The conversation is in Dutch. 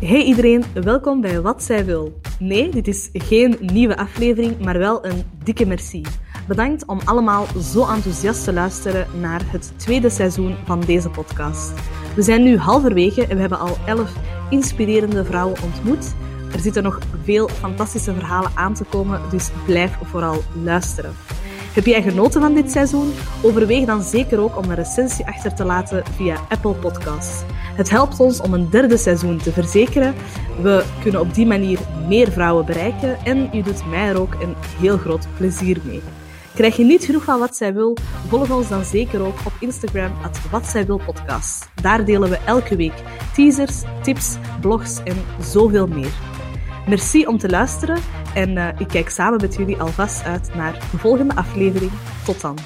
Hey iedereen, welkom bij Wat Zij Wil. Nee, dit is geen nieuwe aflevering, maar wel een dikke merci. Bedankt om allemaal zo enthousiast te luisteren naar het tweede seizoen van deze podcast. We zijn nu halverwege en we hebben al elf inspirerende vrouwen ontmoet. Er zitten nog veel fantastische verhalen aan te komen, dus blijf vooral luisteren. Heb jij genoten van dit seizoen? Overweeg dan zeker ook om een recensie achter te laten via Apple Podcasts. Het helpt ons om een derde seizoen te verzekeren. We kunnen op die manier meer vrouwen bereiken en je doet mij er ook een heel groot plezier mee. Krijg je niet genoeg van wat zij wil? Volg ons dan zeker ook op Instagram at wat zij wil podcast. Daar delen we elke week teasers, tips, blogs en zoveel meer. Merci om te luisteren en uh, ik kijk samen met jullie alvast uit naar de volgende aflevering. Tot dan.